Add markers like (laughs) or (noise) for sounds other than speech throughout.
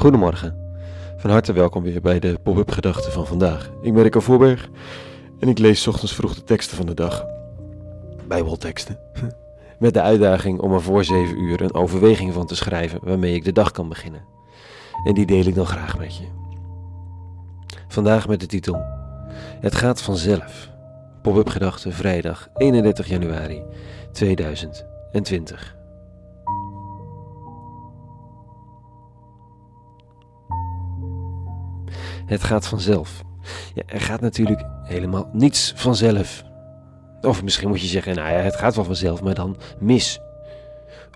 Goedemorgen. Van harte welkom weer bij de Pop-up Gedachten van vandaag. Ik ben Rico Voorberg en ik lees ochtends vroeg de teksten van de dag. Bijbelteksten. (laughs) Met de uitdaging om er voor 7 uur een overweging van te schrijven waarmee ik de dag kan beginnen. En die deel ik dan graag met je. Vandaag met de titel Het gaat vanzelf. Pop-up Gedachten vrijdag 31 januari 2020. Het gaat vanzelf. Ja, er gaat natuurlijk helemaal niets vanzelf. Of misschien moet je zeggen, nou ja, het gaat wel vanzelf, maar dan mis.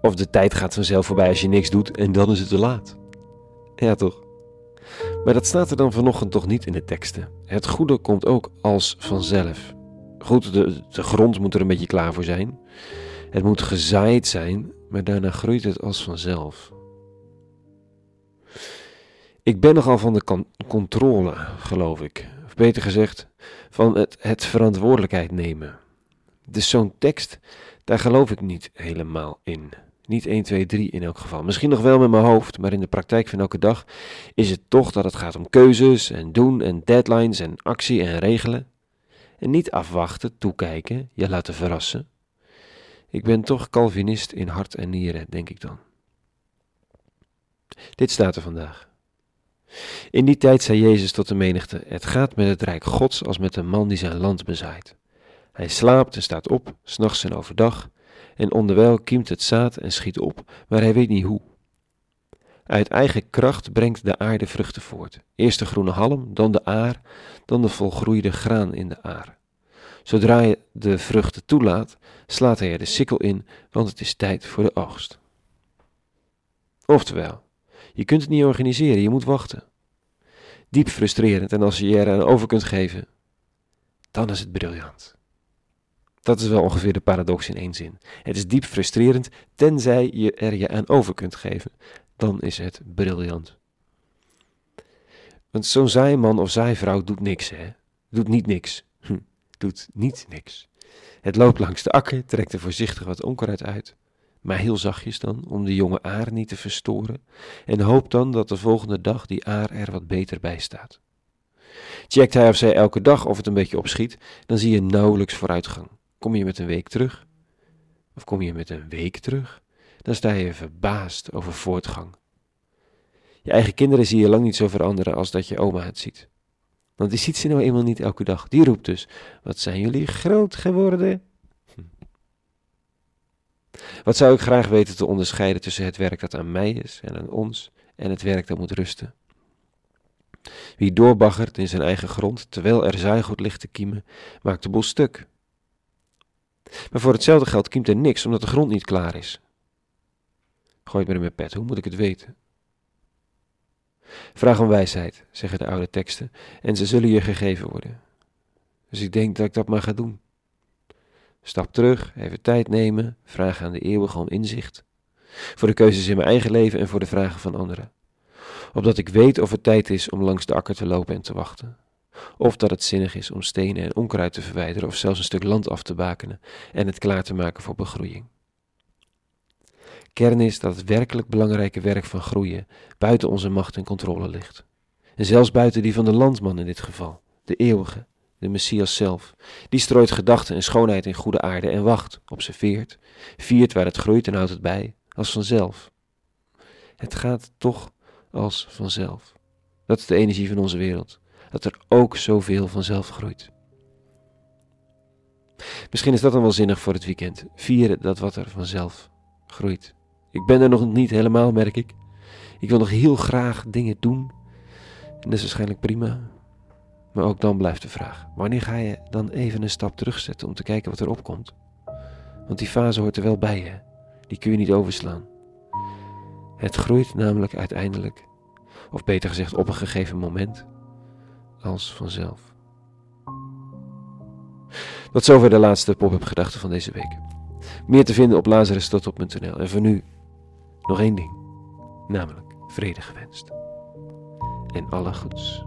Of de tijd gaat vanzelf voorbij als je niks doet en dan is het te laat. Ja, toch? Maar dat staat er dan vanochtend toch niet in de teksten. Het goede komt ook als vanzelf. Goed, de, de grond moet er een beetje klaar voor zijn. Het moet gezaaid zijn, maar daarna groeit het als vanzelf. Ik ben nogal van de controle, geloof ik. Of beter gezegd, van het, het verantwoordelijkheid nemen. Dus zo'n tekst, daar geloof ik niet helemaal in. Niet 1, 2, 3 in elk geval. Misschien nog wel met mijn hoofd, maar in de praktijk van elke dag is het toch dat het gaat om keuzes en doen en deadlines en actie en regelen. En niet afwachten, toekijken, je laten verrassen. Ik ben toch Calvinist in hart en nieren, denk ik dan. Dit staat er vandaag. In die tijd zei Jezus tot de menigte: Het gaat met het rijk Gods als met een man die zijn land bezaait. Hij slaapt en staat op, s'nachts en overdag, en onderwijl kiemt het zaad en schiet op, maar hij weet niet hoe. Uit eigen kracht brengt de aarde vruchten voort. Eerst de groene halm, dan de aar, dan de volgroeide graan in de aar. Zodra je de vruchten toelaat, slaat hij er de sikkel in, want het is tijd voor de oogst. Oftewel, je kunt het niet organiseren, je moet wachten. Diep frustrerend en als je je eraan over kunt geven, dan is het briljant. Dat is wel ongeveer de paradox in één zin. Het is diep frustrerend, tenzij je er je aan over kunt geven. Dan is het briljant. Want zo'n zaaiman of zaaivrouw doet niks, hè? Doet niet niks. Hm, doet niet niks. Het loopt langs de akker, trekt er voorzichtig wat onkruid uit maar heel zachtjes dan, om de jonge aar niet te verstoren, en hoopt dan dat de volgende dag die aar er wat beter bij staat. Checkt hij of zij elke dag of het een beetje opschiet, dan zie je nauwelijks vooruitgang. Kom je met een week terug, of kom je met een week terug, dan sta je verbaasd over voortgang. Je eigen kinderen zie je lang niet zo veranderen als dat je oma het ziet. Want die ziet ze nou eenmaal niet elke dag. Die roept dus: Wat zijn jullie groot geworden? Wat zou ik graag weten te onderscheiden tussen het werk dat aan mij is en aan ons en het werk dat moet rusten? Wie doorbaggert in zijn eigen grond terwijl er zaaigoed ligt te kiemen, maakt de bos stuk. Maar voor hetzelfde geld kiemt er niks omdat de grond niet klaar is. Gooi het maar in mijn pet, hoe moet ik het weten? Vraag om wijsheid, zeggen de oude teksten, en ze zullen je gegeven worden. Dus ik denk dat ik dat maar ga doen. Stap terug, even tijd nemen, vraag aan de eeuwige om inzicht. Voor de keuzes in mijn eigen leven en voor de vragen van anderen. Opdat ik weet of het tijd is om langs de akker te lopen en te wachten. Of dat het zinnig is om stenen en onkruid te verwijderen of zelfs een stuk land af te bakenen en het klaar te maken voor begroeiing. Kern is dat het werkelijk belangrijke werk van groeien buiten onze macht en controle ligt. En zelfs buiten die van de landman in dit geval, de eeuwige, de Messias zelf. Die strooit gedachten en schoonheid in goede aarde en wacht, observeert, viert waar het groeit en houdt het bij, als vanzelf. Het gaat toch als vanzelf. Dat is de energie van onze wereld, dat er ook zoveel vanzelf groeit. Misschien is dat dan wel zinnig voor het weekend. Vieren dat wat er vanzelf groeit. Ik ben er nog niet helemaal, merk ik. Ik wil nog heel graag dingen doen. En dat is waarschijnlijk prima. Maar ook dan blijft de vraag: wanneer ga je dan even een stap terugzetten om te kijken wat erop komt? Want die fase hoort er wel bij je, die kun je niet overslaan. Het groeit namelijk uiteindelijk, of beter gezegd op een gegeven moment, als vanzelf. Tot zover de laatste pop-up gedachte van deze week. Meer te vinden op lazarustotop.nl. En voor nu nog één ding, namelijk vrede gewenst. En alle goeds.